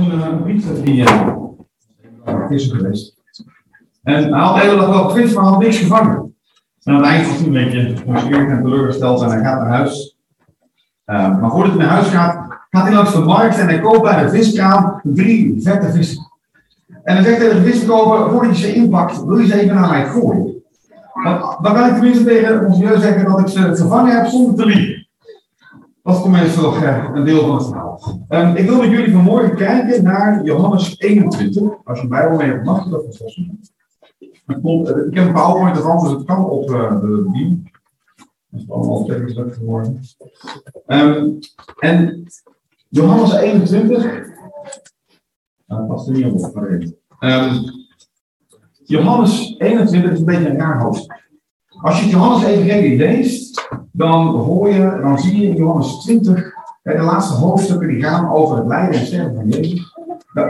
een uh, is geweest. En hij had dag wel vis, maar had niks gevangen. En aan het eind was hij een beetje nieuwsgierig en teleurgesteld en hij gaat naar huis. Uh, maar voordat hij naar huis gaat, gaat hij langs de markt en hij koopt bij de viskraam drie vette vissen. En dan zegt tegen de visverkoper, voordat je ze inpakt, wil je ze even naar mij gooien. Dan, kan ik tenminste tegen ons milieu zeggen dat ik ze vervangen heb zonder te liegen. Dat is tenminste nog een deel van het verhaal. Um, ik wil met jullie vanmorgen kijken naar Johannes 21. Als je een Bijbel mee hebt, mag je dat vervolgen. Ik heb een PowerPoint ervan, dus het kan op uh, de beam. Dat is allemaal tekstelijk geworden. Um, en Johannes 21. Dat uh, past er niet op. Um, Johannes 21 is een beetje een raar hoofdstuk. Als je Johannes Evangelie leest, dan hoor je, dan zie je in Johannes 20, de laatste hoofdstukken die gaan over het lijden en sterven van Jezus.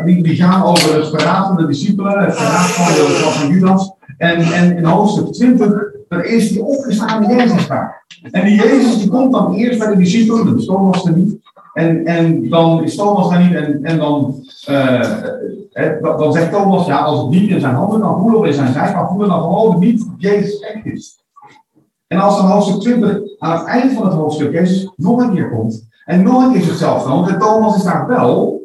Die, die gaan over het verraad van de discipelen, het verraad van, van Judas. En, en in hoofdstuk 20, daar is die opgestaande Jezus daar. En die Jezus die komt dan eerst bij de discipelen, dus Thomas er niet. En, en dan is Thomas er niet en, en dan, uh, dan zegt Thomas, ja, als het niet in zijn handen kan voelen of in zijn zij kan voelen, dan geloof ik niet dat Jezus echt is. En als dan hoofdstuk 20 aan het eind van het hoofdstuk Jezus nog een keer komt en nog een keer zichzelf toont en Thomas is daar wel,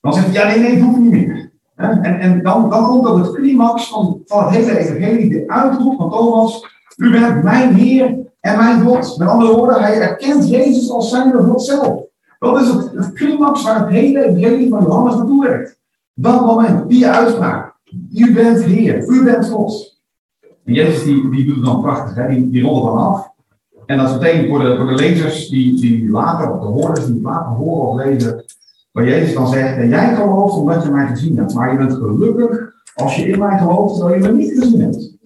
dan zegt hij, ja nee, nee, dat hoeft niet meer. En, en dan, dan komt ook het climax van, van het hele evangelie, de uitroep van Thomas, u bent mijn Heer en mijn God. Met andere woorden, hij erkent Jezus als zijn God zelf. Dat is het, het climax waar het hele evangelie van Johannes naartoe werkt. Dat moment, die uitspraak. U bent Heer, u bent God. En Jezus die, die doet het dan prachtig, hè? Die, die rolt dan af. En dat is meteen voor de, voor de lezers die, die later, of de hoorders die later horen of lezen, waar Jezus dan zegt, en jij gelooft omdat je mij gezien hebt, maar je bent gelukkig als je in mij gelooft terwijl je me niet gezien hebt.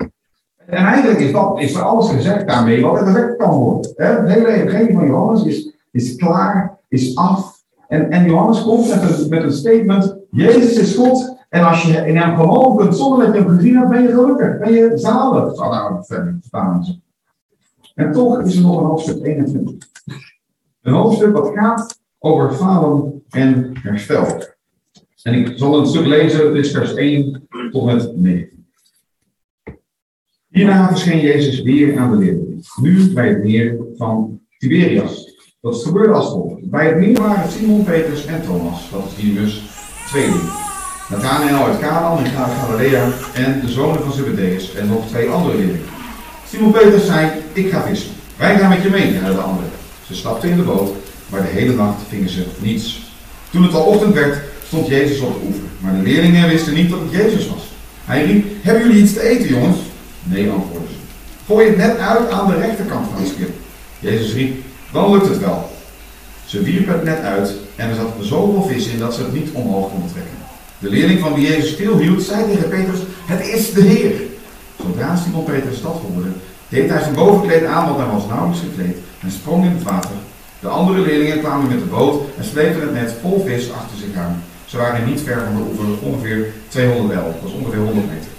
En eigenlijk is, dat, is er alles gezegd daarmee wat er gezegd kan worden. Het hele evangelie van Johannes is, is klaar, is af. En, en Johannes komt met een, met een statement, Jezus is God en als je in hem geloven kunt zonder dat je hem gezien hebt, ben je gelukkig, ben je zalig. Zal nou verder staan. En toch is er nog een hoofdstuk 21. Een hoofdstuk wat gaat over falen en herstel. En ik zal een stuk lezen, dit is vers 1 tot met 9. Hierna verscheen Jezus weer aan de leerlingen, nu bij het meer van Tiberias. Dat gebeurde als volgt. Bij het meer waren Simon, Petrus en Thomas, dat is dus tweeling. Nathanael uit Canaan in Galilea en de zonen van Zebedeus en nog twee andere leerlingen. Simon Petrus zei, ik ga vissen. Wij gaan met je mee, zeiden de anderen. Ze stapten in de boot, maar de hele nacht vingen ze niets. Toen het al ochtend werd, stond Jezus op de oever. Maar de leerlingen wisten niet dat het Jezus was. Hij riep, hebben jullie iets te eten, jongens? Nee, antwoordden ze. Gooi het net uit aan de rechterkant van het schip. Jezus riep, dan lukt het wel. Ze wierpen het net uit en er zat zoveel vis in dat ze het niet omhoog konden trekken. De leerling van wie Jezus stilhield, zei tegen Petrus, het is de Heer. Zodra Simon Petrus dat hoorde, deed hij zijn bovenkleed aan, want hij was nauwelijks gekleed, en sprong in het water. De andere leerlingen kwamen met de boot en sleepten het net vol vis achter zich aan. Ze waren niet ver van de oever, ongeveer 200 el, dat was ongeveer 100 meter.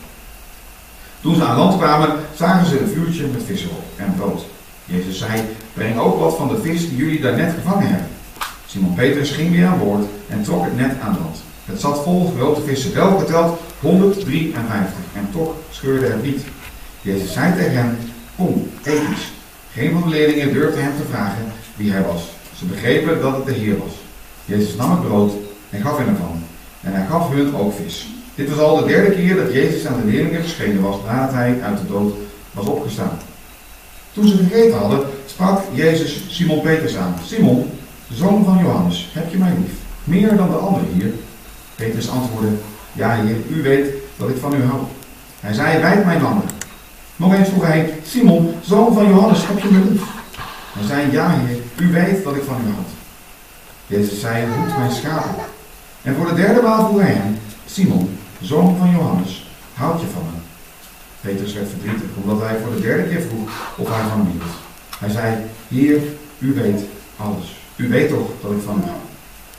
Toen ze aan land kwamen, zagen ze een vuurtje met vissen op en brood. Jezus zei, breng ook wat van de vis die jullie daar net gevangen hebben. Simon Petrus ging weer aan boord en trok het net aan land. Het zat vol grote vissen, wel geteld 153, en toch scheurde het niet. Jezus zei tegen hem, kom, eet. Geen van de leerlingen durfde hem te vragen wie hij was. Ze begrepen dat het de Heer was. Jezus nam het brood en gaf hen ervan. En hij gaf hun ook vis. Dit was al de derde keer dat Jezus aan de leerlingen verschenen was nadat hij uit de dood was opgestaan. Toen ze gegeten hadden, sprak Jezus Simon Petrus aan. Simon, zoon van Johannes, heb je mij lief? Meer dan de anderen hier? Petrus antwoordde, ja heer, u weet dat ik van u hou. Hij zei, wijd mijn handen. Nog eens vroeg hij, Simon, zoon van Johannes, heb je me lief? Hij zei, ja heer, u weet dat ik van u houd. Jezus zei, hoed mijn schapen. En voor de derde maal vroeg hij hem, Simon, zoon van Johannes, houd je van me? Petrus werd verdrietig, omdat hij voor de derde keer vroeg of hij van hem hield. Hij zei, Heer, u weet alles. U weet toch dat ik van hou.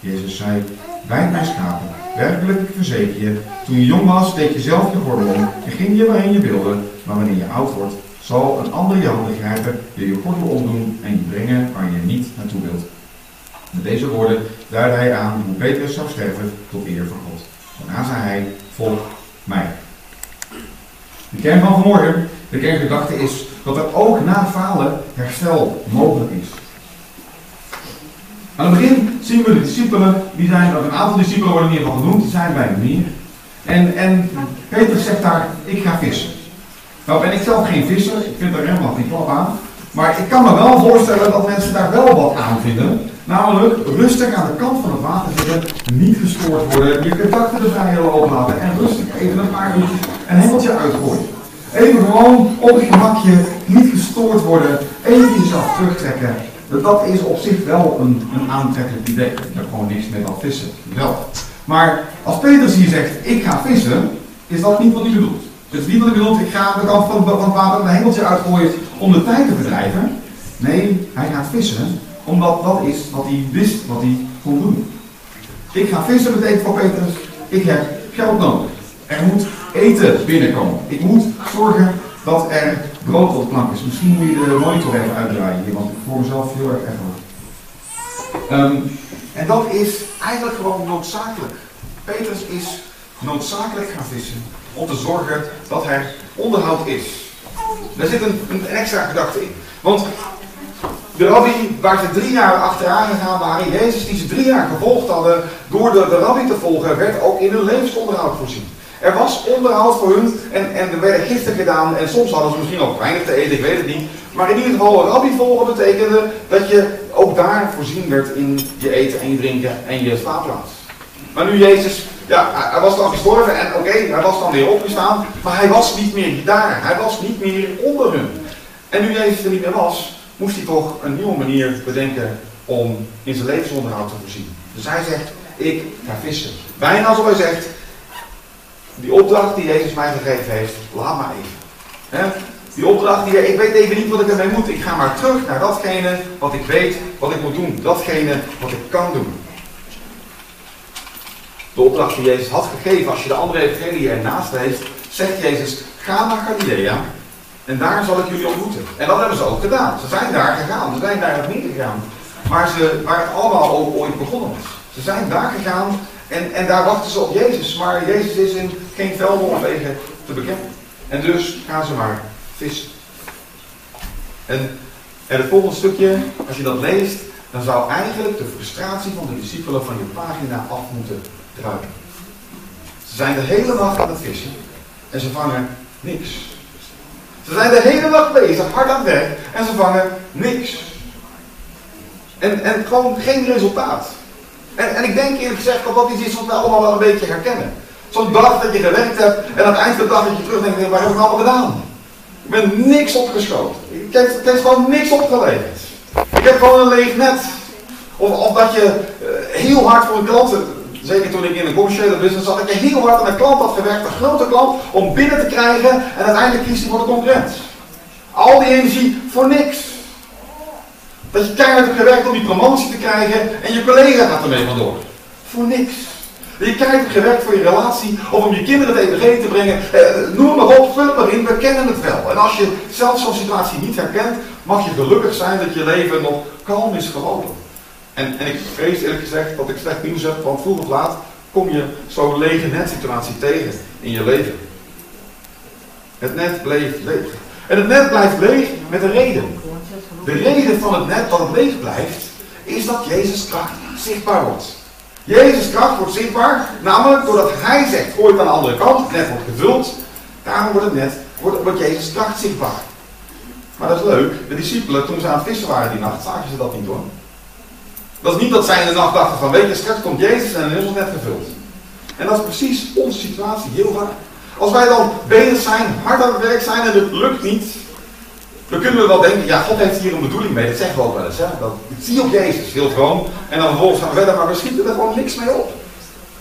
Jezus zei, wijd mijn schapen. Werkelijk, ik verzeker je, toen je jong was, deed je zelf je gordel om en ging je waarheen je wilde. Maar wanneer je oud wordt, zal een ander je handen grijpen, je je gordel omdoen en je brengen waar je niet naartoe wilt. Met deze woorden duidde hij aan hoe Petrus zou sterven tot eer van God. Daarna zei hij, volg mij. De kern van vanmorgen, de kerngedachte is dat er ook na falen herstel mogelijk is. Aan het begin zien we de discipelen, die zijn, een aantal discipelen worden in ieder geval genoemd, die zijn bij de meer. En, en zegt daar, ik ga vissen. Nou ben ik zelf geen visser, ik vind er helemaal geen klap aan. Maar ik kan me wel voorstellen dat mensen daar wel wat aan vinden. Namelijk rustig aan de kant van het water zitten, niet gestoord worden, je contacten de vrije loop laten en rustig even een paar uurtjes een hengeltje uitgooien. Even gewoon op het gemakje, niet gestoord worden, even jezelf terugtrekken. Dat is op zich wel een, een aantrekkelijk idee. Ik heb gewoon niks met dat vissen. Wel. Maar als Petrus hier zegt, ik ga vissen, is dat niet wat hij bedoelt. Is niet wat hij bedoelt, ik ga de kant van, van water een hengeltje uitgooien om de tijd te verdrijven. Nee, hij gaat vissen, omdat dat is wat hij wist wat hij kon doen. Ik ga vissen betekent voor Petrus, ik heb geld nodig. Er moet eten binnenkomen. Ik moet zorgen dat er plank is. Misschien moet je de monitor even uitdraaien hier, want ik voel mezelf heel erg echo. Um, en dat is eigenlijk gewoon noodzakelijk. Petrus is noodzakelijk gaan vissen om te zorgen dat er onderhoud is. Daar zit een, een extra gedachte in. Want de rabbi waar ze drie jaar achteraan gegaan waren, Jezus die ze drie jaar gevolgd hadden, door de, de rabbi te volgen, werd ook in hun levensonderhoud voorzien. Er was onderhoud voor hun en, en er werden giften gedaan en soms hadden ze misschien ook weinig te eten, ik weet het niet. Maar in ieder geval, rabbi volgen betekende dat je ook daar voorzien werd in je eten en je drinken en je slaapplaats. Maar nu Jezus, ja, hij was dan gestorven en oké, hij was dan weer opgestaan, maar hij was niet meer daar. Hij was niet meer onder hun. En nu Jezus er niet meer was, moest hij toch een nieuwe manier bedenken om in zijn levensonderhoud te voorzien. Dus hij zegt, ik ga vissen. Bijna alsof hij zegt, die opdracht die Jezus mij gegeven heeft, laat maar even. Die opdracht, die, ik weet even niet wat ik ermee moet. Ik ga maar terug naar datgene wat ik weet, wat ik moet doen. Datgene wat ik kan doen. De opdracht die Jezus had gegeven, als je de andere evangelie ernaast leest, zegt Jezus, ga naar Galilea en daar zal ik jullie ontmoeten. En dat hebben ze ook gedaan. Ze zijn daar gegaan, ze zijn daar niet gegaan. Waar, ze, waar het allemaal ooit begonnen was. Ze zijn daar gegaan en, en daar wachten ze op Jezus. Maar Jezus is in geen velden of wegen te bekennen. En dus gaan ze maar vissen. En, en het volgende stukje, als je dat leest, dan zou eigenlijk de frustratie van de discipelen van je pagina af moeten druipen. Ze zijn de hele nacht aan het vissen en ze vangen niks. Ze zijn de hele nacht bezig, hard aan het werk en ze vangen niks. En, en gewoon geen resultaat. En, en ik denk eerlijk gezegd dat dat iets is wat we allemaal wel een beetje herkennen. Zo'n dag dat je gewerkt hebt en aan het eind van de dag dat je terugdenkt, waar heb ik nou allemaal gedaan? Ik ben niks opgeschoten. Ik heb, gewoon niks opgeleverd. Ik heb gewoon een leeg net. Of, dat je uh, heel hard voor een klant, zeker toen ik in een commerciële business zat, dat je heel hard aan een klant had gewerkt, een grote klant, om binnen te krijgen en uiteindelijk kiest hij voor de concurrent. Al die energie voor niks. Dat je keihard hebt gewerkt om die promotie te krijgen en je collega gaat ermee vandoor. Voor niks. Je keihard hebt gewerkt voor je relatie of om je kinderen het evangelie te brengen. Eh, noem maar op, vul maar in, we kennen het wel. En als je zelf zo'n situatie niet herkent, mag je gelukkig zijn dat je leven nog kalm is gelopen. En, en ik vrees eerlijk gezegd dat ik slecht nieuws heb, want vroeg of laat kom je zo'n lege net situatie tegen in je leven. Het net bleef leeg. En het net blijft leeg met een reden. De reden van het net dat het leeg blijft, is dat Jezus kracht zichtbaar wordt. Jezus kracht wordt zichtbaar, namelijk doordat hij zegt, gooi het aan de andere kant, het net wordt gevuld. Daarom wordt het net, wordt, wordt Jezus kracht zichtbaar. Maar dat is leuk, de discipelen, toen ze aan het vissen waren die nacht, zagen ze dat niet hoor. Dat is niet dat zij in de nacht dachten van, weet je, straks komt Jezus en is het net gevuld. En dat is precies onze situatie heel vaak. Als wij dan bezig zijn, hard aan het werk zijn en het lukt niet, dan kunnen we wel denken, ja, God heeft hier een bedoeling mee. Dat zeggen we ook wel eens. Hè? Dat, zie op Jezus, heel gewoon. En dan vervolgens gaan we verder, maar we schieten er gewoon niks mee op.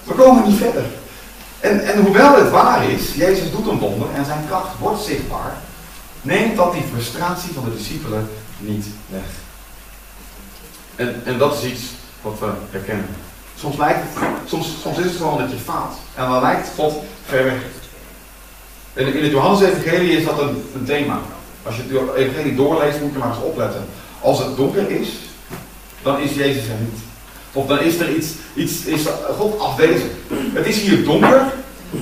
We komen niet verder. En, en hoewel het waar is, Jezus doet een wonder en zijn kracht wordt zichtbaar, neemt dat die frustratie van de discipelen niet weg. En, en dat is iets wat we herkennen. Soms, lijkt het, soms, soms is het gewoon dat je faalt. En dan lijkt God ver weg. In, het Johannes-evangelie is dat een thema. Als je het evangelie doorleest, moet je maar eens opletten. Als het donker is, dan is Jezus er niet. Of dan is er iets, iets is God afwezig. Het is hier donker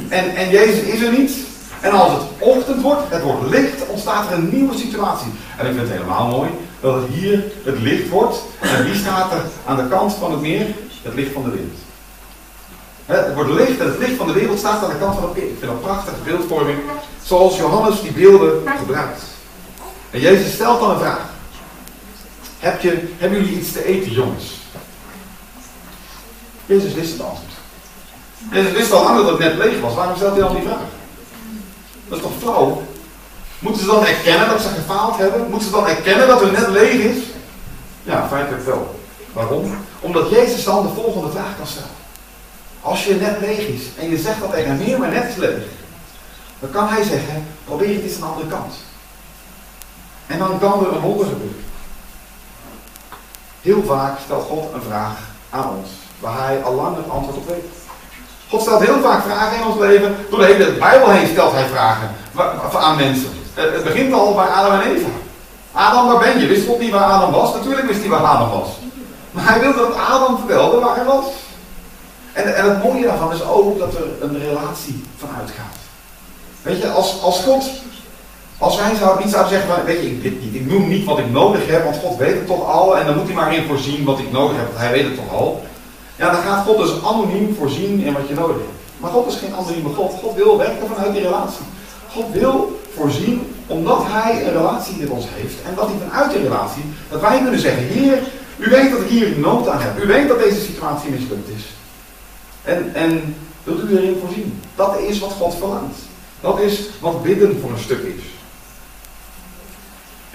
en, en Jezus is er niet. En als het ochtend wordt, het wordt licht, ontstaat er een nieuwe situatie. En ik vind het helemaal mooi dat het hier het licht wordt. En wie staat er aan de kant van het meer? Het licht van de wereld. Het wordt licht en het licht van de wereld staat aan de kant van het meer. Ik vind dat prachtige beeldvorming, zoals Johannes die beelden gebruikt. En Jezus stelt dan een vraag. Heb je, hebben jullie iets te eten, jongens? Jezus wist het antwoord. Jezus wist al lang dat het net leeg was. Waarom stelt hij dan die vraag? Dat is toch flauw? Moeten ze dan erkennen dat ze gefaald hebben? Moeten ze dan erkennen dat het net leeg is? Ja, feitelijk wel. Waarom? Omdat Jezus dan de volgende vraag kan stellen. Als je net leeg is en je zegt dat er meer maar net is leeg, dan kan hij zeggen, probeer het eens aan de andere kant. En dan kan er een wonder gebeuren. Heel vaak stelt God een vraag aan ons, waar hij al lang het antwoord op weet. God stelt heel vaak vragen in ons leven. Door de hele Bijbel heen stelt hij vragen aan mensen. Het begint al bij Adam en Eva. Adam, waar ben je? Wist God niet waar Adam was? Natuurlijk wist hij waar Adam was. Maar hij wilde dat Adam vertelde waar hij was. En, en het mooie daarvan is ook dat er een relatie van uitgaat. Weet je, als, als God, als wij zou, niet zouden zeggen weet je, ik dit niet, ik noem niet wat ik nodig heb, want God weet het toch al en dan moet hij maar in voorzien wat ik nodig heb, want hij weet het toch al. Ja, dan gaat God dus anoniem voorzien in wat je nodig hebt. Maar God is geen anonieme God. God wil werken vanuit die relatie. God wil voorzien omdat hij een relatie met ons heeft. En dat hij vanuit die relatie, dat wij kunnen zeggen, Heer, u weet dat ik hier nood aan heb. U weet dat deze situatie mislukt is. En, en wilt u erin voorzien? Dat is wat God verlangt. Dat is wat bidden voor een stuk is.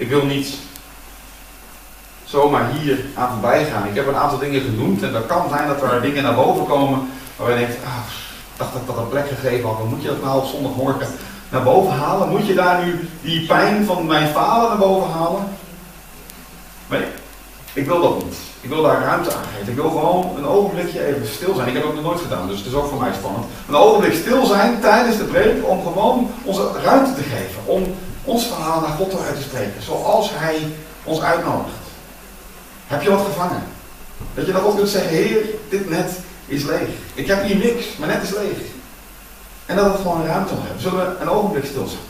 Ik wil niet zomaar hier aan voorbij gaan. Ik heb een aantal dingen genoemd en dat kan zijn dat er dingen naar boven komen waar je denkt, ah, dacht dat ik dat een plek gegeven had, dan moet je dat nou op zondagmorgen naar boven halen? Moet je daar nu die pijn van mijn vader naar boven halen? Nee, ik wil dat niet. Ik wil daar ruimte aan geven. Ik wil gewoon een ogenblikje even stil zijn. Ik heb dat nog nooit gedaan, dus het is ook voor mij spannend. Een ogenblik stil zijn tijdens de preek om gewoon onze ruimte te geven. Om ons verhaal naar God eruit te spreken. Zoals Hij ons uitnodigt. Heb je wat gevangen? Dat je dan ook kunt zeggen, Heer, dit net is leeg. Ik heb hier niks, maar net is leeg. En dat het gewoon ruimte hebben. Zullen we een ogenblik stil zijn?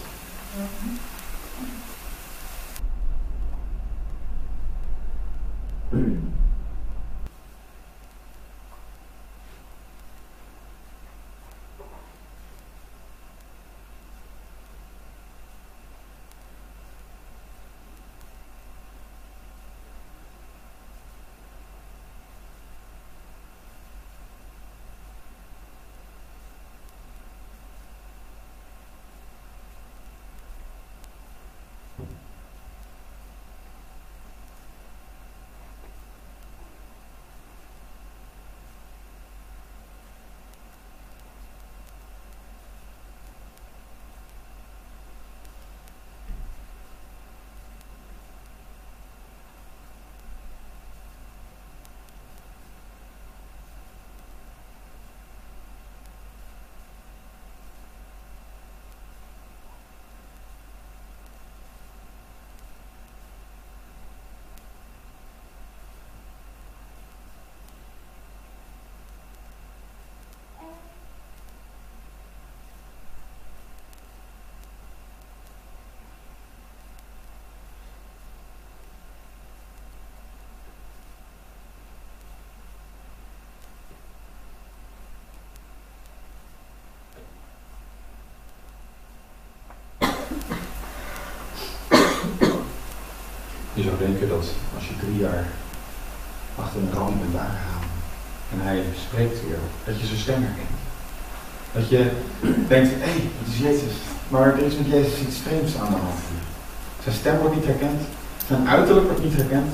Je zou denken dat als je drie jaar achter een ramp bent aangegaan en hij spreekt weer, dat je zijn stem herkent. Dat je denkt, hé, hey, het is Jezus. Maar er is met Jezus iets vreemds aan de hand Zijn stem wordt niet herkend, zijn uiterlijk wordt niet herkend.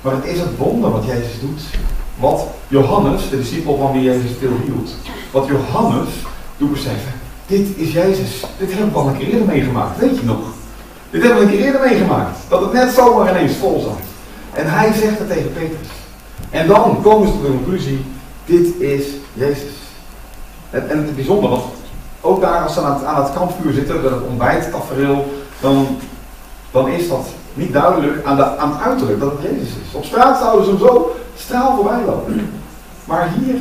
Maar het is het wonder wat Jezus doet. Wat Johannes, de discipel van wie Jezus veel hield, wat Johannes doet beseffen, dit is Jezus. Dit hebben we al een keer eerder meegemaakt, weet je nog? Dit hebben we een keer eerder meegemaakt. Dat het net zomaar ineens vol zat. En hij zegt het tegen Petrus. En dan komen ze tot de conclusie, dit is Jezus. En, het is bijzonder, want ook daar als ze aan het, aan het kampvuur zitten, dat het ontbijttafereel, dan, dan is dat niet duidelijk aan, de, aan het uiterlijk dat het Jezus is. Op straat zouden ze hem zo straal voorbij lopen. Maar hier,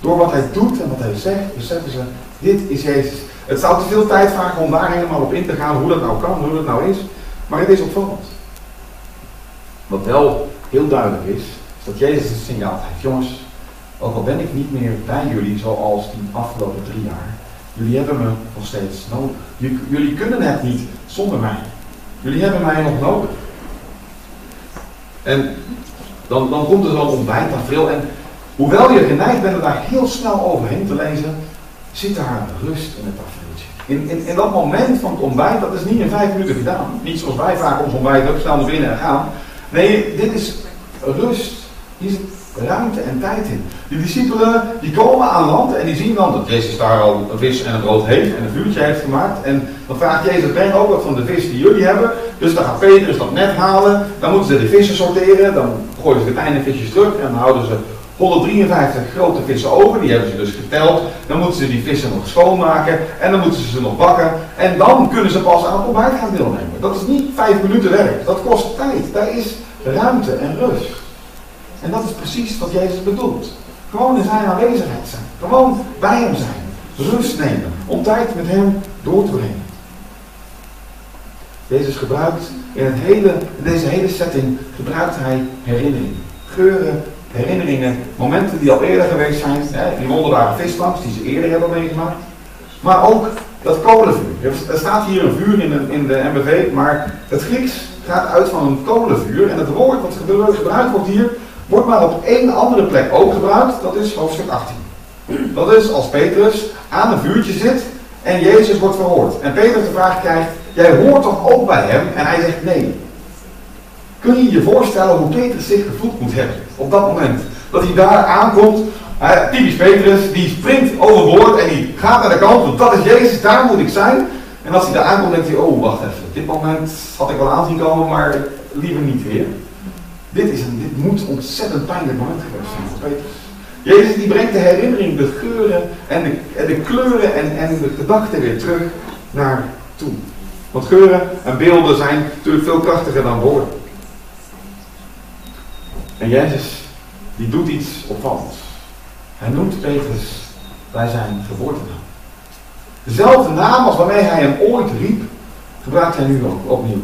door wat hij doet en wat hij zegt, beseffen ze, dit is Jezus. Het zou te veel tijd vragen om daar helemaal op in te gaan, hoe dat nou kan, hoe dat nou is. Maar het is opvallend. Wat wel heel duidelijk is, is dat Jezus het signaal heeft. Jongens, ook al ben ik niet meer bij jullie zoals die afgelopen drie jaar, jullie hebben me nog steeds nodig. Jullie kunnen het niet zonder mij. Jullie hebben mij nog nodig. En dan, dan komt er zo'n ontbijt veel. En hoewel je geneigd bent er daar heel snel overheen te lezen, zit daar rust in het tafereeltje. In, in, in dat moment van het ontbijt, dat is niet in vijf minuten gedaan. Niet zoals wij vaak ons ontbijt snel naar binnen en gaan. Nee, dit is rust. Hier zit ruimte en tijd in. Die discipelen die komen aan land en die zien dan dat Jezus daar al een vis en een brood heeft en een vuurtje heeft gemaakt. En dan vraagt Jezus, breng ook wat van de vis die jullie hebben. Dus dan gaat Petrus dat net halen. Dan moeten ze de vissen sorteren. Dan gooien ze de kleine visjes terug en dan houden ze 153 grote vissen over. Die hebben ze dus geteld. Dan moeten ze die vissen nog schoonmaken en dan moeten ze ze nog bakken. En dan kunnen ze pas aan het ontbijt gaan deelnemen. Dat is niet vijf minuten werk. Dat kost tijd. Daar is ruimte en rust. En dat is precies wat Jezus bedoelt. Gewoon in zijn aanwezigheid zijn. Gewoon bij hem zijn. Rust nemen. Om tijd met hem door te brengen. Jezus gebruikt in, het hele, in deze hele setting gebruikt hij herinneringen. Geuren, herinneringen, momenten die al eerder geweest zijn. Hè, die wonderbare visvangst die ze eerder hebben meegemaakt. Maar ook dat kolenvuur. Er staat hier een vuur in de, in de MBV, maar het Grieks gaat uit van een kolenvuur. En het woord wat gebruikt wordt hier, wordt maar op één andere plek ook gebruikt. Dat is hoofdstuk 18. Dat is als Petrus aan een vuurtje zit en Jezus wordt verhoord. En Petrus de vraag krijgt, jij hoort toch ook bij hem? En hij zegt nee. Kun je je voorstellen hoe Petrus zich gevoeld moet hebben op dat moment? Dat hij daar aankomt, typisch Petrus, die springt overboord en die gaat naar de kant, want dat is Jezus, daar moet ik zijn. En als hij daar aankomt, denkt hij, oh wacht even, dit moment had ik wel aanzien komen, maar liever niet weer. Dit, is een, dit moet ontzettend pijnlijk moment geweest zijn voor Petrus. Jezus die brengt de herinnering, de geuren en de, en de kleuren en, en de gedachten weer terug naar toe. Want geuren en beelden zijn natuurlijk veel krachtiger dan woorden. En Jezus, die doet iets opvallends. Hij noemt Petrus bij zijn geboortenaam. Dezelfde naam als waarmee hij hem ooit riep, gebruikt hij nu ook opnieuw.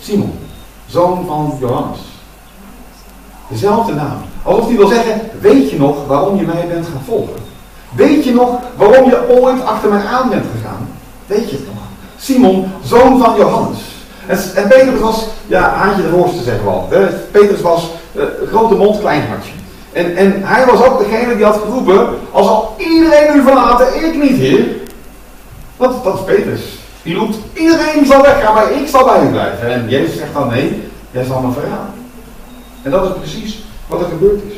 Simon, zoon van Johannes. Dezelfde naam. Alsof hij wil zeggen, weet je nog waarom je mij bent gaan volgen? Weet je nog waarom je ooit achter mij aan bent gegaan? Weet je het nog? Simon, zoon van Johannes. En, Petrus was, ja, haantje de voorste zeggen we. Petrus was uh, grote mond, klein hartje. En, en hij was ook degene die had geroepen, als al iedereen u verlaten, ik niet, heer. Dat, dat is Petrus. Die roept, iedereen zal weggaan, maar ik zal bij u blijven. En Jezus zegt dan, nee, jij zal me verraden. En dat is precies wat er gebeurd is.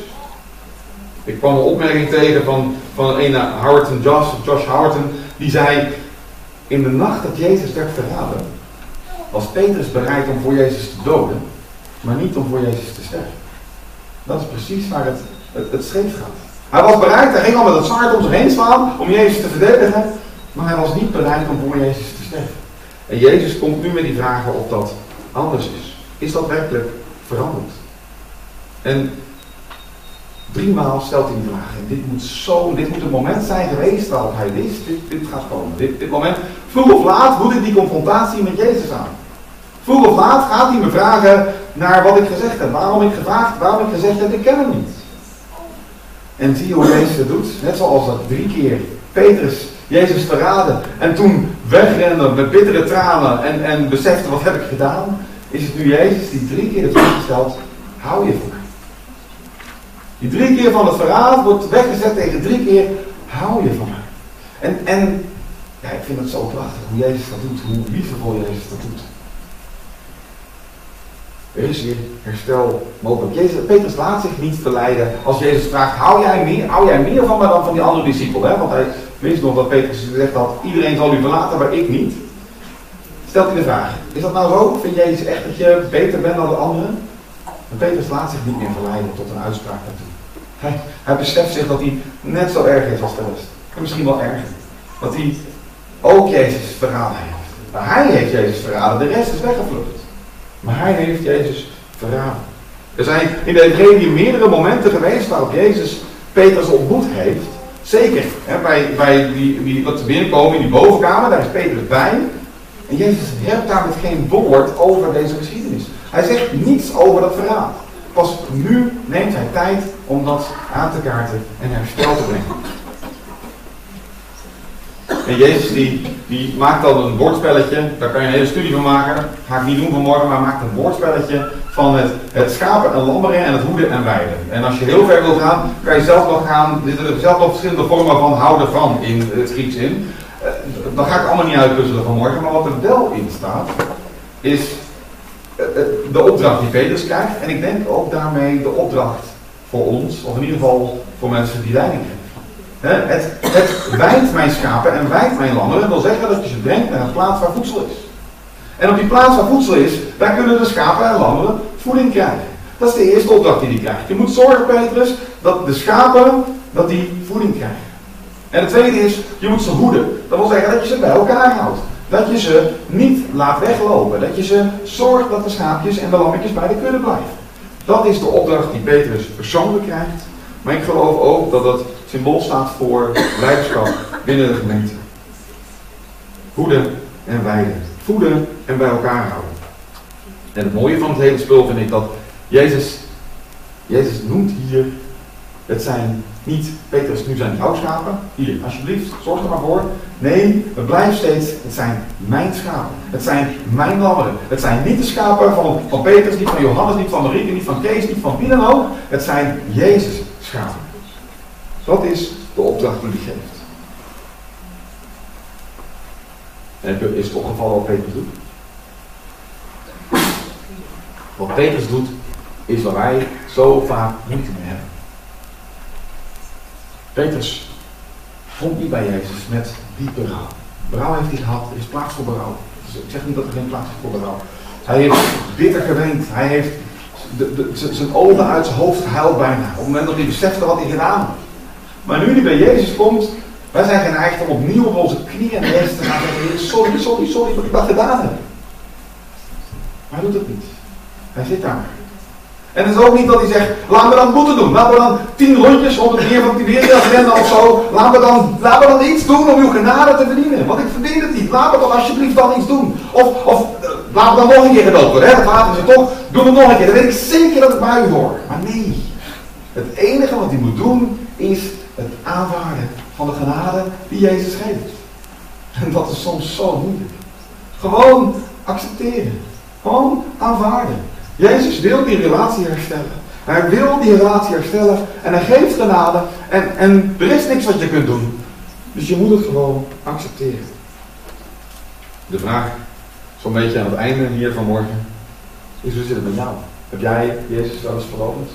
Ik kwam een opmerking tegen van, van een Howerton Josh, Josh Howerton, die zei, in de nacht dat Jezus werd verraden, was Petrus bereid om voor Jezus te doden, maar niet om voor Jezus te sterven. Dat is precies waar het, het, het scheef gaat. Hij was bereid, hij ging al met het zwaard om zich heen slaan om Jezus te verdedigen, maar hij was niet bereid om voor Jezus te sterven. En Jezus komt nu met die vragen of dat anders is. Is dat werkelijk veranderd? En driemaal stelt hij die vraag. En dit moet zo, dit moet het moment zijn geweest waarop hij wist, dit, dit gaat komen. Dit, dit moment, vroeg of laat moet ik die confrontatie met Jezus aan. Vroeg of laat gaat hij me vragen naar wat ik gezegd heb. Waarom ik gevraagd, waarom ik gezegd heb, ik ken hem niet. En zie hoe Jezus het doet? Net zoals dat drie keer Petrus Jezus verraden en toen wegrende met bittere tranen en, en besefte wat heb ik gedaan, is het nu Jezus die drie keer de vraag stelt, hou je van mij? Die drie keer van het verraad wordt weggezet tegen drie keer, hou je van mij? En, en ja, ik vind het zo prachtig hoe Jezus dat doet, hoe liefdevol Jezus dat doet. Er is weer herstel mogelijk. Petrus laat zich niet verleiden als Jezus vraagt, hou jij meer, hou jij meer van mij dan van die andere discipel? Hè? Want hij wist nog dat Petrus gezegd had, iedereen zal u verlaten, maar ik niet. Stelt hij de vraag, is dat nou zo? Vind Jezus echt dat je beter bent dan de anderen? En Petrus laat zich niet meer verleiden tot een uitspraak daartoe. Hij, hij beseft zich dat hij net zo erg is als de rest. En misschien wel erger. Dat hij ook Jezus verraden heeft. Maar hij heeft Jezus verraden, de rest is weggevlucht. Maar hij heeft Jezus verraden. Er zijn in de evangelie meerdere momenten geweest waarop Jezus Petrus ontmoet heeft. Zeker, hè, bij, bij die, die, dat ze binnenkomen in die bovenkamer, daar is Petrus bij. En Jezus hebt daar met geen woord over deze geschiedenis. Hij zegt niets over dat verhaal. Pas nu neemt hij tijd om dat aan te kaarten en herstel te brengen. En Jezus die, die maakt dan een woordspelletje, daar kan je een hele studie van maken. Ga ik niet doen vanmorgen, maar maakt een woordspelletje van het, het schapen en lammeren en het hoeden en weiden. En als je heel ver wil gaan, kan je zelf nog gaan, er zitten zelf nog verschillende vormen van houden van in het Grieks in. Uh, dat ga ik allemaal niet uitpuzzelen vanmorgen, maar wat er wel in staat, is uh, de opdracht die Petrus krijgt. En ik denk ook daarmee de opdracht voor ons, of in ieder geval voor mensen die leiding geven. Het, het wijdt mijn schapen en wijdt mijn lammeren. Dat wil zeggen dat je ze brengt naar een plaats waar voedsel is. En op die plaats waar voedsel is, daar kunnen de schapen en lammeren voeding krijgen. Dat is de eerste opdracht die hij krijgt. Je moet zorgen, Petrus, dat de schapen dat die voeding krijgen. En het tweede is, je moet ze hoeden. Dat wil zeggen dat je ze bij elkaar houdt. Dat je ze niet laat weglopen. Dat je ze zorgt dat de schaapjes en de lammetjes bij de kudde blijven. Dat is de opdracht die Petrus persoonlijk krijgt. Maar ik geloof ook dat dat symbool staat voor leiderschap binnen de gemeente. Voeden en wijden. Voeden en bij elkaar houden. En het mooie van het hele spul vind ik dat Jezus, Jezus noemt hier, het zijn niet, Petrus, nu zijn jouw schapen. Hier, alsjeblieft, zorg er maar voor. Nee, het blijft steeds, het zijn mijn schapen. Het zijn mijn lammeren. Het zijn niet de schapen van, van Petrus, niet van Johannes, niet van Marieke, niet van Kees, niet van wie dan ook. Het zijn Jezus schapen. Dat is de opdracht die hij geeft. En is het opgevallen wat Petrus doet? Wat Petrus doet, is waar wij zo vaak moeite mee hebben. Petrus komt niet bij Jezus met diep berouw. Berouw heeft hij gehad, er is plaats voor berouw. Dus ik zeg niet dat er geen plaats is voor berouw. Hij heeft bitter geweend. Hij heeft de, zijn ogen uit zijn hoofd gehuild bijna. Op het moment dat hij besefte wat hij gedaan had. Maar nu hij bij Jezus komt, wij zijn geneigd om opnieuw op onze knieën en Jezus te gaan zeggen, sorry, sorry, sorry wat ik dat gedaan heb. Maar hij doet het niet. Hij zit daar. En het is ook niet dat hij zegt, laat me dan boete doen. Laten we dan tien rondjes rond het meer van Tiberias rennen of zo. Laat me, dan, laat me dan iets doen om uw genade te verdienen. Want ik verdien het niet. Laat me toch alsjeblieft dan iets doen. Of, of uh, laat me dan nog een keer worden. Hè? Dat laten ze toch. Doe het nog een keer. Dan weet ik zeker dat ik bij u hoor. Maar nee. Het enige wat hij moet doen is het aanvaarden van de genade die Jezus geeft. En dat is soms zo moeilijk. Gewoon accepteren. Gewoon aanvaarden. Jezus wil die relatie herstellen. Hij wil die relatie herstellen en hij geeft genade en, en er is niks wat je kunt doen. Dus je moet het gewoon accepteren. De vraag, zo'n beetje aan het einde hier vanmorgen, is hoe zit het met jou? Heb jij Jezus wel eens verloren?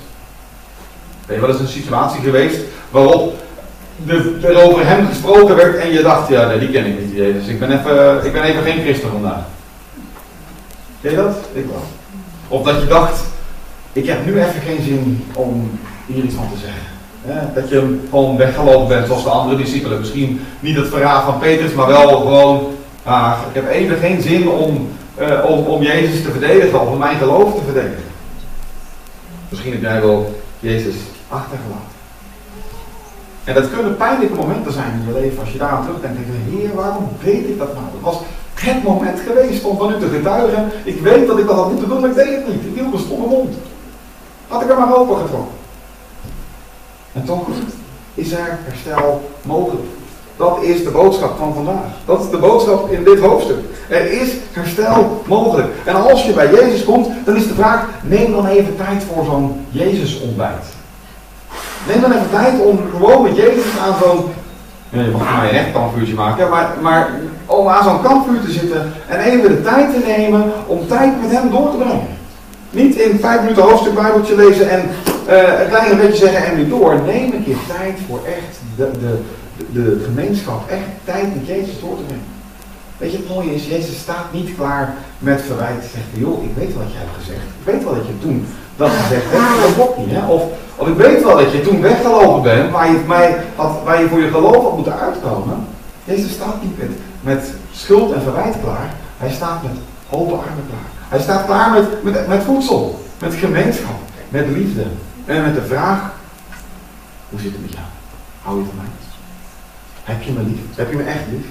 Ben je een situatie geweest waarop er over hem gesproken werd en je dacht, ja die ken ik niet, Jezus. Ik ben even, ik ben even geen christen vandaag. Ken je dat? Ik wel. Of dat je dacht, ik heb nu even geen zin om hier iets van te zeggen. dat je gewoon weggelopen bent zoals de andere discipelen. Misschien niet het verraad van Petrus, maar wel gewoon, ah, ik heb even geen zin om, om, om Jezus te verdedigen, of om mijn geloof te verdedigen. Misschien heb jij wel Jezus achtergelaten. En dat kunnen pijnlijke momenten zijn in je leven. Als je daar aan terugdenkt, denk je, Heer, waarom deed ik dat nou? Het was het moment geweest om van u te getuigen. Ik weet dat ik dat had moeten doen, maar ik deed het niet. Ik hield een stomme mond. Had ik er maar open getrokken. En toch is er herstel mogelijk. Dat is de boodschap van vandaag. Dat is de boodschap in dit hoofdstuk. Er is herstel mogelijk. En als je bij Jezus komt, dan is de vraag: neem dan even tijd voor zo'n Jezus-ontbijt. Neem dan even tijd om gewoon met Jezus aan zo'n. Ja, je mag mij een echt kampvuurtje maken, maar, maar om aan zo'n kampvuur te zitten en even de tijd te nemen om tijd met hem door te brengen. Niet in vijf minuten hoofdstuk Bijbeltje lezen en uh, een klein beetje zeggen en nu door. Neem een keer tijd voor echt de, de, de, gemeenschap, echt tijd met Jezus door te brengen. Weet je, het mooie is, Jezus staat niet klaar met verwijt. Zegt, joh, ik weet wat jij hebt gezegd. Ik weet wel dat je toen dat hebt. Dat klopt niet, hè? Of, of ik weet wel dat je toen weggelopen bent, waar je, mij waar je voor je geloof had moeten uitkomen. Jezus staat niet met, met schuld en verwijt klaar. Hij staat met open armen klaar. Hij staat klaar met, met, met voedsel, met gemeenschap. met liefde en met de vraag, hoe zit het met jou? Hou je van mij? Heb je me lief? Heb je me echt lief?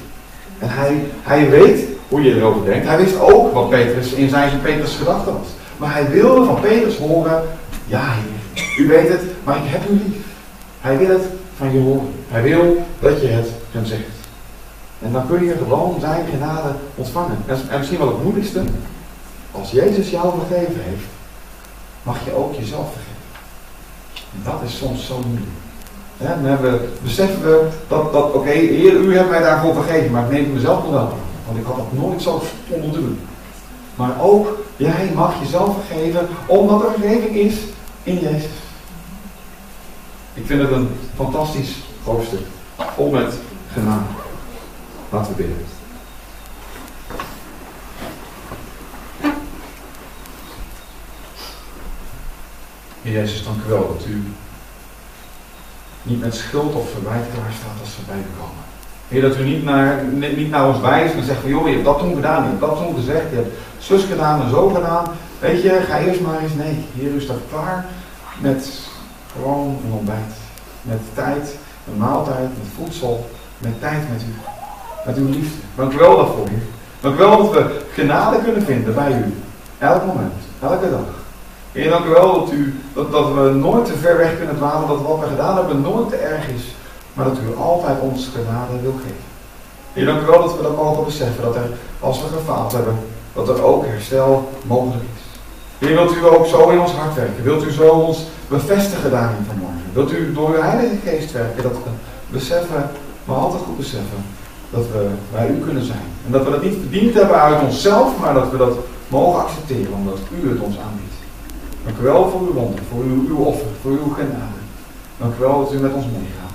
En hij, hij weet hoe je erover denkt. Hij wist ook wat Petrus in zijn Petrus gedachte was. Maar hij wilde van Petrus horen, ja heer, u weet het, maar ik heb u lief. Hij wil het van je horen. Hij wil dat je het hem zegt. En dan kun je gewoon zijn genade ontvangen. En misschien wel het moeilijkste, als Jezus jou vergeven heeft, mag je ook jezelf vergeven. En dat is soms zo moeilijk. Dan hebben, beseffen we dat, dat oké, Heer, u hebt mij daarvoor vergeven, maar ik neem mezelf nog wel. Want ik had dat nooit zo konden doen. Maar ook jij mag jezelf vergeven, omdat er vergeving is in Jezus. Ik vind het een fantastisch hoofdstuk, vol met genade. Laten we bidden. Heer Jezus, dank u wel dat u niet met schuld of verwijt klaar staat als we bij u komen. Heer, dat u niet naar, niet naar ons wijst en zegt van joh, je hebt dat toen gedaan, je hebt dat toen gezegd, je hebt zus gedaan en zo gedaan. Weet je, ga eerst maar eens. Nee, Heer, u staat klaar met gewoon een ontbijt. Met tijd, een maaltijd, met voedsel, met tijd met u. Met uw liefde. Dank u wel daarvoor, Heer. Dank u wel dat we genade kunnen vinden bij u. Elk moment, elke dag. Heer, dank u wel dat, u, dat, dat we nooit te ver weg kunnen dwalen, dat wat we gedaan hebben nooit te erg is, maar dat u altijd ons genade wil geven. Heer, dank u wel dat we dat mogen beseffen, dat er, als we gefaald hebben, dat er ook herstel mogelijk is. Heer, wilt u ook zo in ons hart werken? Wilt u zo ons bevestigen daarin vanmorgen? Wilt u door uw Heilige Geest werken, dat we beseffen, maar altijd goed beseffen, dat we bij u kunnen zijn. En dat we dat niet verdiend hebben uit onszelf, maar dat we dat mogen accepteren, omdat u het ons aanbiedt. Dank u wel voor uw wonder, voor uw, uw offer, voor uw genade. Dank u wel dat u met ons meegaat.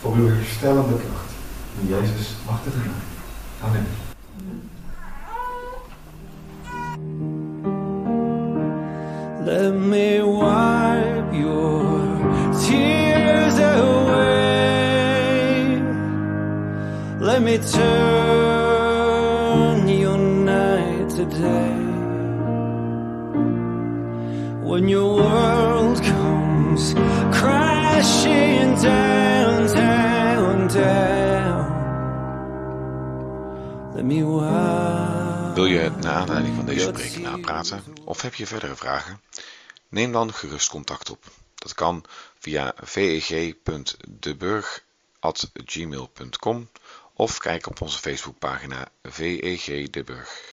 Voor uw herstellende kracht. In Jezus machtige naam. Amen. Let me wipe your tears away. Let me turn Wil je naar aanleiding van deze preek napraten of heb je verdere vragen? Neem dan gerust contact op. Dat kan via veg.deburg.gmail.com of kijk op onze Facebookpagina VEG De Burg.